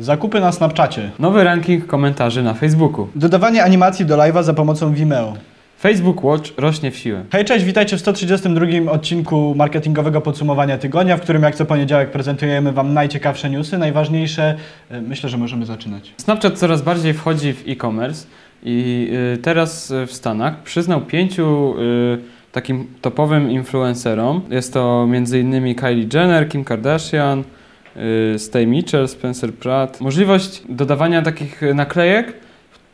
Zakupy na Snapchacie. Nowy ranking komentarzy na Facebooku. Dodawanie animacji do live'a za pomocą Vimeo. Facebook Watch rośnie w siłę. Hej, cześć, witajcie w 132 odcinku marketingowego podsumowania tygodnia, w którym jak co poniedziałek prezentujemy Wam najciekawsze newsy, najważniejsze. E, Myślę, że możemy zaczynać. Snapchat coraz bardziej wchodzi w e-commerce i y, teraz y, w Stanach przyznał pięciu y, takim topowym influencerom. Jest to m.in. Kylie Jenner, Kim Kardashian, Stay Mitchell, Spencer Pratt. Możliwość dodawania takich naklejek,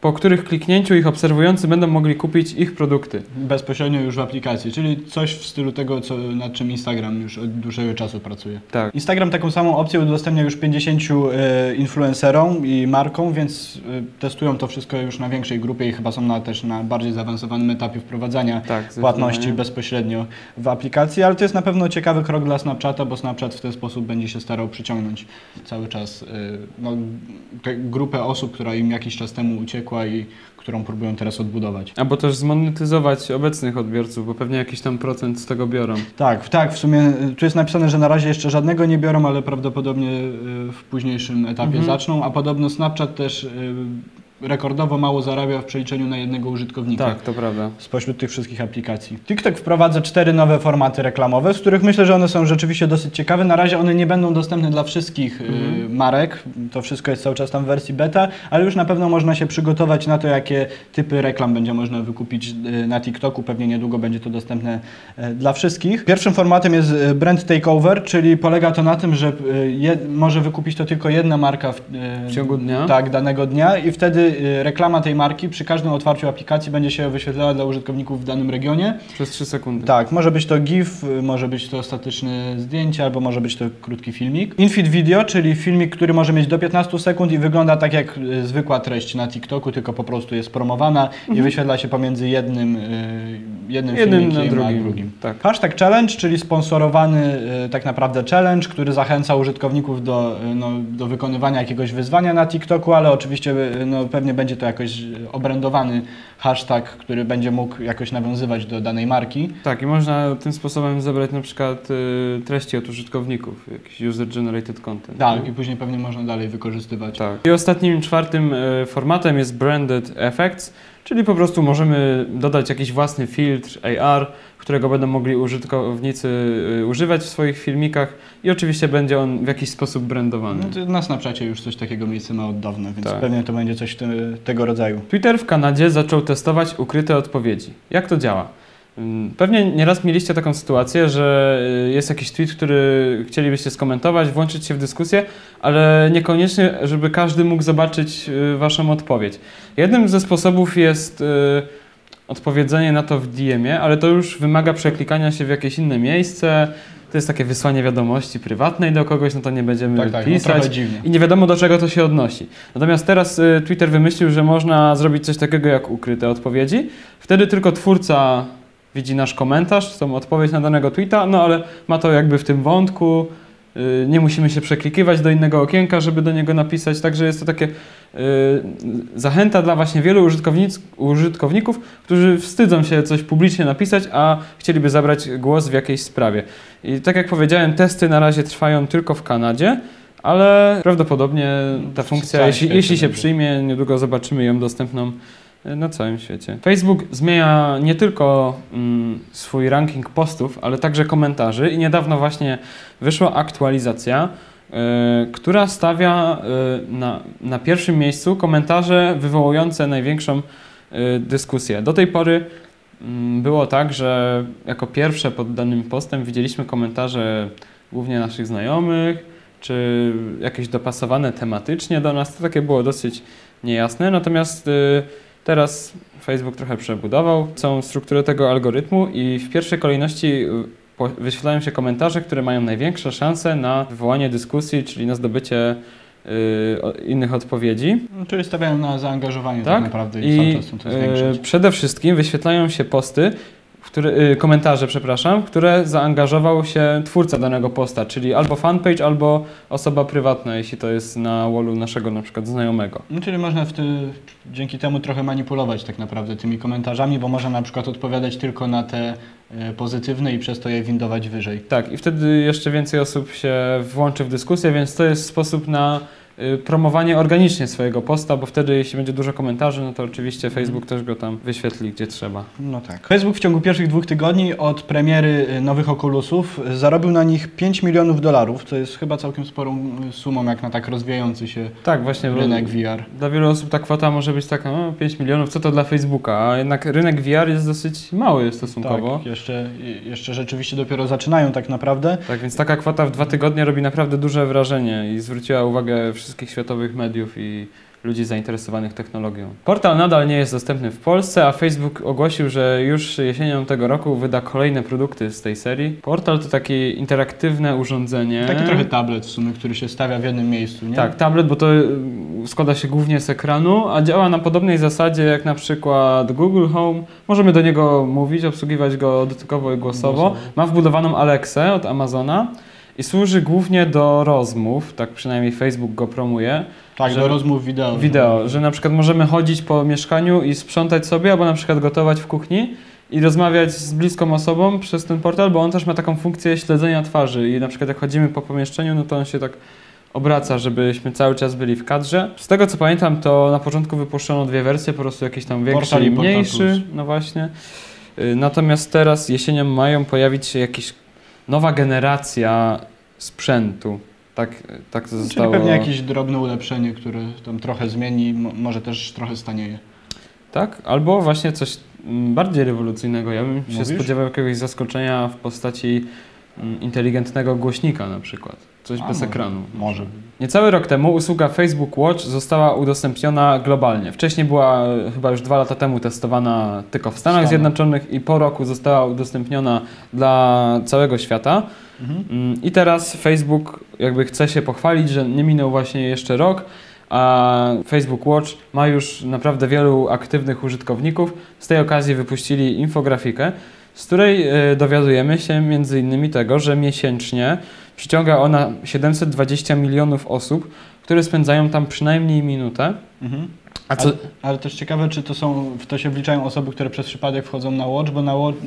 po których kliknięciu ich obserwujący będą mogli kupić ich produkty. Bezpośrednio już w aplikacji, czyli coś w stylu tego, co, nad czym Instagram już od dłuższego czasu pracuje. Tak. Instagram taką samą opcję udostępnia już 50 e, influencerom i markom, więc e, testują to wszystko już na większej grupie i chyba są na, też na bardziej zaawansowanym etapie wprowadzania Tak, płatności bezpośrednio w aplikacji, ale to jest na pewno ciekawy krok dla Snapchata, bo Snapchat w ten sposób będzie się starał przyciągnąć cały czas y, no, grupę osób, która im jakiś czas temu uciekła i którą próbują teraz odbudować. Albo też zmonetyzować obecnych odbiorców, bo pewnie jakiś tam procent z tego biorą. Tak, tak, w sumie y, tu jest napisane, że na razie jeszcze żadnego nie biorą, ale prawdopodobnie y, w późniejszym etapie Mhm. zaczną, a podobno Snapchat też y, rekordowo mało zarabia w przeliczeniu na jednego użytkownika. Tak, to prawda. spośród tych wszystkich aplikacji. TikTok wprowadza cztery nowe formaty reklamowe, z których myślę, że one są rzeczywiście dosyć ciekawe. Na razie one nie będą dostępne dla wszystkich y, Mhm. marek, to wszystko jest cały czas tam w wersji beta, ale już na pewno można się przygotować na to, jakie typy reklam będzie można wykupić y, na TikToku. Pewnie niedługo będzie to dostępne y, dla wszystkich. Pierwszym formatem jest brand takeover, czyli polega to na tym, że je, może wykupić to tylko jedna marka w, W ciągu dnia? tak, danego dnia i wtedy y, reklama tej marki przy każdym otwarciu aplikacji będzie się wyświetlała dla użytkowników w danym regionie. Przez 3 sekundy. Tak, może być to GIF, y, może być to statyczne zdjęcie, albo może być to krótki filmik. Infeed video, czyli filmik, który może mieć do 15 sekund i wygląda tak jak y, zwykła treść na TikToku, tylko po prostu jest promowana i wyświetla się pomiędzy jednym, jednym, Jednym filmikiem na a drugim. drugim. Tak. Hashtag challenge, czyli sponsorowany tak naprawdę challenge, który zachęca użytkowników do, no, do wykonywania jakiegoś wyzwania na TikToku, ale oczywiście no, pewnie będzie to jakoś y, obrędowany hashtag, który będzie mógł jakoś nawiązywać do danej marki. Tak, i można tym sposobem zebrać na przykład y, treści od użytkowników, jakiś user-generated content. Tak, i później pewnie można dalej wykorzystywać. Tak. I ostatnim, czwartym y, formatem jest Branded Effects, czyli po prostu możemy dodać jakiś własny filtr AR, którego będą mogli użytkownicy y, używać w swoich filmikach i oczywiście będzie on w jakiś sposób brandowany. No, na Snapchacie już coś takiego miejsce ma od dawna, więc Tak. pewnie to będzie coś te, tego rodzaju. Twitter w Kanadzie zaczął testować ukryte odpowiedzi. Jak to działa? Ym, Pewnie nieraz mieliście taką sytuację, że y, jest jakiś tweet, który chcielibyście skomentować, włączyć się w dyskusję, ale niekoniecznie, żeby każdy mógł zobaczyć y, Waszą odpowiedź. Jednym ze sposobów jest y, odpowiedzenie na to w DM-ie, ale to już wymaga przeklikania się w jakieś inne miejsce. To jest takie wysłanie wiadomości prywatnej do kogoś, no to nie będziemy Tak, tak, no, pisać i nie wiadomo do czego to się odnosi. Natomiast teraz Twitter wymyślił, że można zrobić coś takiego jak ukryte odpowiedzi. Wtedy tylko twórca widzi nasz komentarz, tą odpowiedź na danego tweeta, no ale ma to jakby w tym wątku. y, Nie musimy się przeklikiwać do innego okienka, żeby do niego napisać. Także jest to takie y, zachęta dla właśnie wielu użytkowników, którzy wstydzą się coś publicznie napisać, a chcieliby zabrać głos w jakiejś sprawie. I tak jak powiedziałem, testy na razie trwają tylko w Kanadzie, ale prawdopodobnie ta W funkcja, jeśli, jeśli się przyjmie, niedługo zobaczymy ją dostępną na całym świecie. Facebook zmienia nie tylko mm, swój ranking postów, ale także komentarzy i niedawno właśnie wyszła aktualizacja, y, która stawia y, na, na pierwszym miejscu komentarze wywołujące największą y, dyskusję. Do tej pory mm, było tak, że jako pierwsze pod danym postem widzieliśmy komentarze głównie naszych znajomych, czy jakieś dopasowane tematycznie do nas. To takie było dosyć niejasne. Natomiast y, teraz Facebook trochę przebudował całą strukturę tego algorytmu i w pierwszej kolejności y, wyświetlają się komentarze, które mają największe szanse na wywołanie dyskusji, czyli na zdobycie y, o- innych odpowiedzi. No, czyli stawiają na zaangażowanie tak, Tak? naprawdę i, cały I czas chcą to e, zwiększyć. przede wszystkim wyświetlają się posty, które, y, komentarze, przepraszam, w które zaangażował się twórca danego posta, czyli albo fanpage, albo osoba prywatna, jeśli to jest na wallu naszego na przykład znajomego. No, czyli można w ty, dzięki temu trochę manipulować tak naprawdę tymi komentarzami, bo można na przykład odpowiadać tylko na te e, pozytywne i przez to je windować wyżej. Tak, i wtedy jeszcze więcej osób się włączy w dyskusję, więc to jest sposób na y, promowanie organicznie swojego posta, bo wtedy jeśli będzie dużo komentarzy, no to oczywiście Facebook też go tam wyświetli gdzie trzeba. No tak. Facebook w ciągu pierwszych dwóch tygodni od premiery y, nowych Oculusów y, zarobił na nich 5 milionów dolarów, co jest chyba całkiem sporą y, sumą jak na tak rozwijający się Tak, właśnie. rynek VR. Dla wielu osób ta kwota może być taka, no 5 milionów, co to dla Facebooka, a jednak rynek VR jest dosyć mały stosunkowo. Tak, jeszcze, y, jeszcze rzeczywiście dopiero zaczynają tak naprawdę. Tak, więc taka kwota w dwa tygodnie robi naprawdę duże wrażenie i zwróciła uwagę wszystkich światowych mediów i ludzi zainteresowanych technologią. Portal nadal nie jest dostępny w Polsce, a Facebook ogłosił, że już jesienią tego roku wyda kolejne produkty z tej serii. Portal to takie interaktywne urządzenie. Taki trochę tablet w sumie, który się stawia w jednym miejscu, nie? Tak, tablet, bo to y, składa się głównie z ekranu, a działa na podobnej zasadzie jak na przykład Google Home. Możemy do niego mówić, obsługiwać go dotykowo i głosowo. Głosowo. Ma wbudowaną Alexę od Amazona i służy głównie do rozmów, tak przynajmniej Facebook go promuje. Tak, że- do rozmów wideo. Wideo, że na przykład możemy chodzić po mieszkaniu i sprzątać sobie, albo na przykład gotować w kuchni i rozmawiać z bliską osobą przez ten portal, bo on też ma taką funkcję śledzenia twarzy i na przykład jak chodzimy po pomieszczeniu, no to on się tak obraca, żebyśmy cały czas byli w kadrze. Z tego co pamiętam, to na początku wypuszczono dwie wersje, po prostu jakiś tam większy Portal i mniejszy, no właśnie. Y, Natomiast teraz jesienią mają pojawić się jakieś nowa generacja sprzętu. Tak, tak to Czyli zostało. pewnie jakieś drobne ulepszenie, które tam trochę zmieni, mo- może też trochę stanieje. Tak, albo właśnie coś mm, bardziej rewolucyjnego. Ja bym się Mówisz? spodziewał jakiegoś zaskoczenia w postaci mm, inteligentnego głośnika na przykład. Coś A, bez może. ekranu. Może. Niecały rok temu usługa Facebook Watch została udostępniona globalnie. Wcześniej była e, chyba już dwa lata temu testowana tylko w Stanach Stanach. Zjednoczonych i po roku została udostępniona dla całego świata. Mhm. Mm, I teraz Facebook jakby chce się pochwalić, że nie minął właśnie jeszcze rok, a Facebook Watch ma już naprawdę wielu aktywnych użytkowników. Z tej okazji wypuścili infografikę, z której e, dowiadujemy się między innymi tego, że miesięcznie przyciąga ona 720 milionów osób, które spędzają tam przynajmniej minutę. Mhm. A co, Ale, ale też ciekawe, czy to są, w to się wliczają osoby, które przez przypadek wchodzą na Watch, bo na Watch,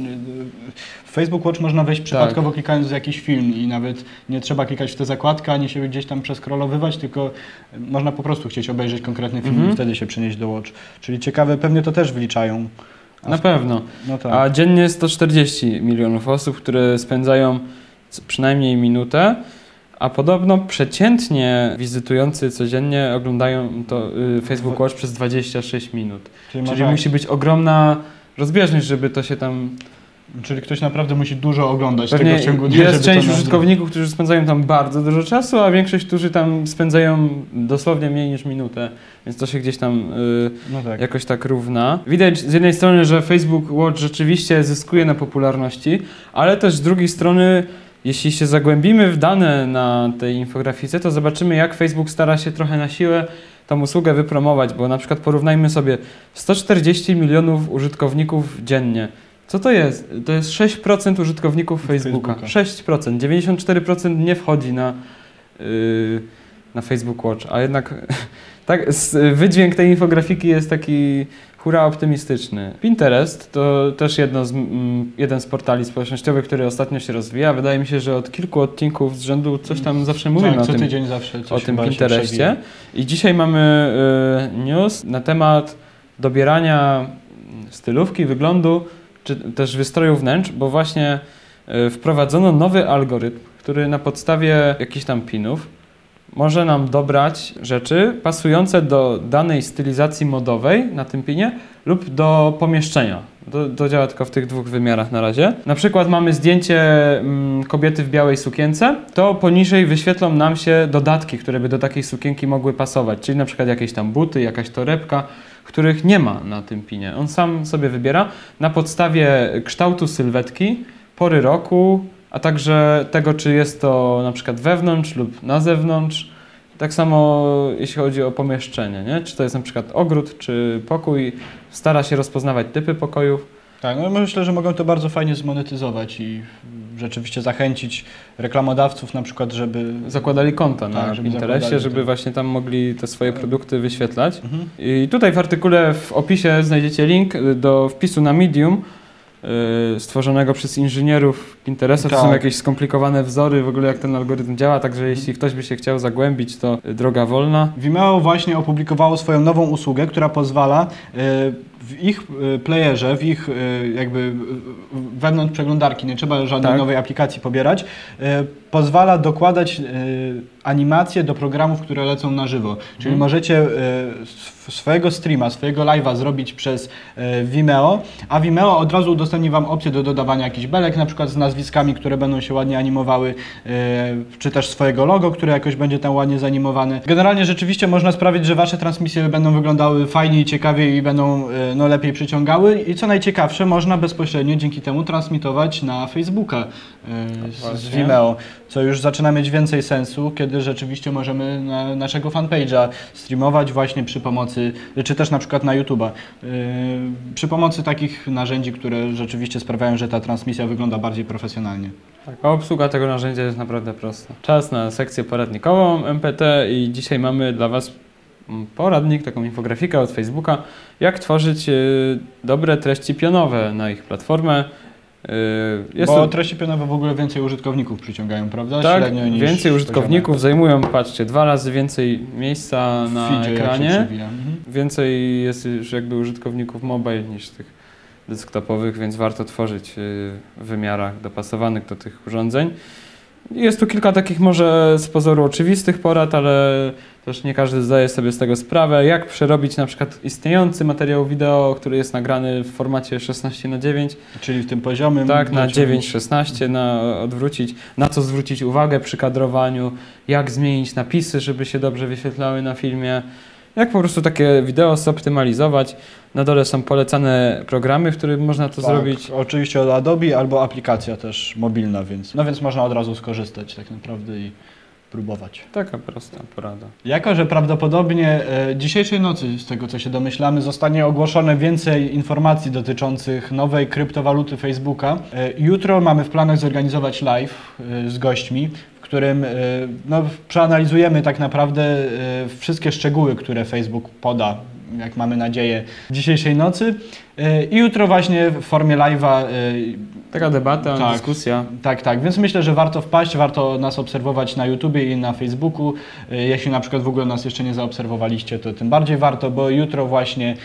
w Facebook Watch można wejść przypadkowo klikając w jakiś film i nawet nie trzeba klikać w tę zakładkę, ani się gdzieś tam przeskrolowywać, tylko można po prostu chcieć obejrzeć konkretny film Mhm. i wtedy się przenieść do Watch. Czyli ciekawe, pewnie to też wliczają. A na pewno. No tak. A dziennie 140 milionów osób, które spędzają przynajmniej minutę, a podobno przeciętnie wizytujący codziennie oglądają to y, Facebook Watch przez 26 minut. czyli, Czyli może, musi być ogromna rozbieżność, żeby to się tam... czyli ktoś naprawdę musi dużo oglądać Pewnie tego w ciągu dnia, jest część użytkowników, którzy spędzają tam bardzo dużo czasu, a większość, którzy tam spędzają dosłownie mniej niż minutę, więc to się gdzieś tam... Y, No tak. jakoś tak równa. Widać z jednej strony, że Facebook Watch rzeczywiście zyskuje na popularności, ale też z drugiej strony, jeśli się zagłębimy w dane na tej infografice, to zobaczymy, jak Facebook stara się trochę na siłę tą usługę wypromować, bo na przykład porównajmy sobie 140 milionów użytkowników dziennie. Co to jest? To jest 6% użytkowników Facebooka. Facebooka. 6%. 94% nie wchodzi na, yy, na Facebook Watch, a jednak tak, wydźwięk tej infografiki jest taki hura optymistyczny. Pinterest to też jedno z, mm, jeden z portali społecznościowych, który ostatnio się rozwija. Wydaje mi się, że od kilku odcinków z rzędu coś tam zawsze mówimy tak, o co tym, tydzień zawsze coś o tym Pinterestie. I dzisiaj mamy y, news na temat dobierania stylówki, wyglądu, czy też wystroju wnętrz, bo właśnie y, wprowadzono nowy algorytm, który na podstawie jakichś tam pinów może nam dobrać rzeczy pasujące do danej stylizacji modowej na tym pinie lub do pomieszczenia. To, to działa tylko w tych dwóch wymiarach na razie. Na przykład mamy zdjęcie mm, kobiety w białej sukience, to poniżej wyświetlą nam się dodatki, które by do takiej sukienki mogły pasować, czyli na przykład jakieś tam buty, jakaś torebka, których nie ma na tym pinie. On sam sobie wybiera na podstawie kształtu sylwetki, pory roku, a także tego, czy jest to na przykład wewnątrz lub na zewnątrz. Tak samo jeśli chodzi o pomieszczenie, nie? czy to jest na przykład ogród, czy pokój. Stara się rozpoznawać typy pokojów. Tak, no myślę, że mogą to bardzo fajnie zmonetyzować i rzeczywiście zachęcić reklamodawców na przykład, żeby... Zakładali konta na Tak, żeby Pinterestie, żeby tak. właśnie tam mogli te swoje produkty wyświetlać. Mhm. I tutaj w artykule w opisie znajdziecie link do wpisu na Medium, stworzonego przez inżynierów Pinteresta. To są Tak. jakieś skomplikowane wzory, w ogóle jak ten algorytm działa, także jeśli ktoś by się chciał zagłębić, to y, droga wolna. Vimeo właśnie opublikowało swoją nową usługę, która pozwala e, w ich e, playerze, w ich e, jakby wewnątrz przeglądarki, nie trzeba żadnej Tak. nowej aplikacji pobierać, e, pozwala dokładać animacje do programów, które lecą na żywo. Czyli Mhm. możecie sw- swojego streama, swojego live'a zrobić przez Vimeo, a Vimeo od razu udostępni Wam opcję do dodawania jakichś belek, na przykład z nazwiskami, które będą się ładnie animowały, czy też swojego logo, które jakoś będzie tam ładnie zanimowane. Generalnie rzeczywiście można sprawić, że Wasze transmisje będą wyglądały fajniej, ciekawiej i będą no, lepiej przyciągały i co najciekawsze, można bezpośrednio dzięki temu transmitować na Facebooka e, z, z. Vimeo, co już zaczyna mieć więcej sensu, kiedy rzeczywiście możemy na naszego fanpage'a streamować właśnie przy pomocy, czy też na przykład na YouTube'a, yy, przy pomocy takich narzędzi, które rzeczywiście sprawiają, że ta transmisja wygląda bardziej profesjonalnie. Tak, a obsługa tego narzędzia jest naprawdę prosta. Czas na sekcję poradnikową MPT i dzisiaj mamy dla Was poradnik, taką infografikę od Facebooka, jak tworzyć y, dobre treści pionowe na ich platformę. Y, Jest Bo to treści pionowe w ogóle więcej użytkowników przyciągają, prawda? tak, Średnio niż więcej użytkowników zajmują, patrzcie, dwa razy więcej miejsca na feedzie, ekranie. Mhm. Więcej jest już jakby użytkowników mobile niż tych desktopowych, więc warto tworzyć y, w wymiarach dopasowanych do tych urządzeń. Jest tu kilka takich może z pozoru oczywistych porad, ale też nie każdy zdaje sobie z tego sprawę. Jak przerobić na przykład istniejący materiał wideo, który jest nagrany w formacie 16 na 9 Czyli w tym poziomym. tak, na dociągnąć- 9-16, na odwrócić, na co zwrócić uwagę przy kadrowaniu, jak zmienić napisy, żeby się dobrze wyświetlały na filmie, jak po prostu takie wideo zoptymalizować. Na dole są polecane programy, w których można to Tak, zrobić. Oczywiście od Adobe albo aplikacja też mobilna, więc, no więc można od razu skorzystać tak naprawdę i próbować. Taka prosta porada. Jako, że prawdopodobnie e, dzisiejszej nocy, z tego co się domyślamy, zostanie ogłoszone więcej informacji dotyczących nowej kryptowaluty Facebooka. E, jutro mamy w planach zorganizować live e, z gośćmi, w którym no, przeanalizujemy tak naprawdę wszystkie szczegóły, które Facebook poda, jak mamy nadzieję, dzisiejszej nocy. E, I jutro właśnie w formie live'a e, Taka debata, Tak. dyskusja. tak, tak, więc myślę, że warto wpaść, warto nas obserwować na YouTubie i na Facebooku. Y, Jeśli na przykład w ogóle nas jeszcze nie zaobserwowaliście, to tym bardziej warto, bo jutro właśnie,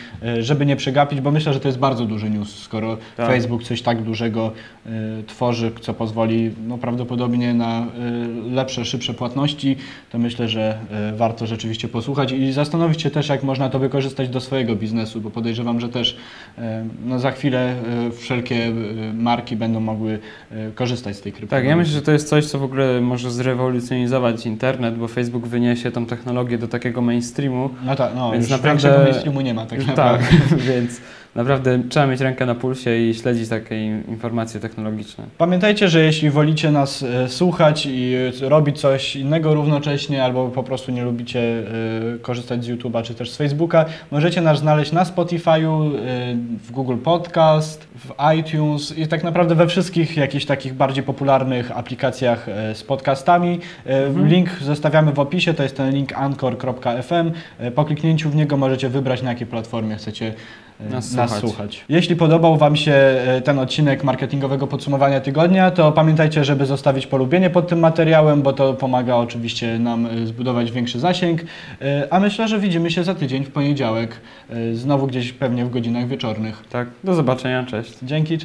żeby nie przegapić, bo myślę, że to jest bardzo duży news, skoro Tak. Facebook coś tak dużego tworzy, co pozwoli no, prawdopodobnie na lepsze, szybsze płatności, to myślę, że warto rzeczywiście posłuchać i zastanowić się też, jak można to wykorzystać do swojego biznesu, bo podejrzewam, że też no, za chwilę y, wszelkie y, marki będą mogły y, korzystać z tej kryptowaluty. Tak, ja myślę, że to jest coś, co w ogóle może zrewolucjonizować internet, bo Facebook wyniesie tą technologię do takiego mainstreamu. No tak, no, Więc już naprawdę- mainstreamu nie ma tak tak, naprawdę. więc naprawdę trzeba mieć rękę na pulsie i śledzić takie in- informacje technologiczne. Pamiętajcie, że jeśli wolicie nas e, słuchać i e, robić coś innego równocześnie, albo po prostu nie lubicie e, korzystać z YouTube'a czy też z Facebooka, możecie nas znaleźć na Spotify'u, e, w Google Podcast, w iTunes i tak naprawdę we wszystkich jakichś takich bardziej popularnych aplikacjach e, z podcastami. E, Mhm. Link zostawiamy w opisie, to jest ten link anchor.fm. E, Po kliknięciu w niego możecie wybrać na jakiej platformie chcecie Nas nas, słuchać. słuchać. Jeśli podobał Wam się e, ten odcinek marketingowego podsumowania tygodnia, to pamiętajcie, żeby zostawić polubienie pod tym materiałem, bo to pomaga oczywiście nam e, zbudować większy zasięg. E, A myślę, że widzimy się za tydzień w poniedziałek, e, znowu gdzieś pewnie w godzinach wieczornych. Tak, do zobaczenia, cześć. Dzięki, cześć.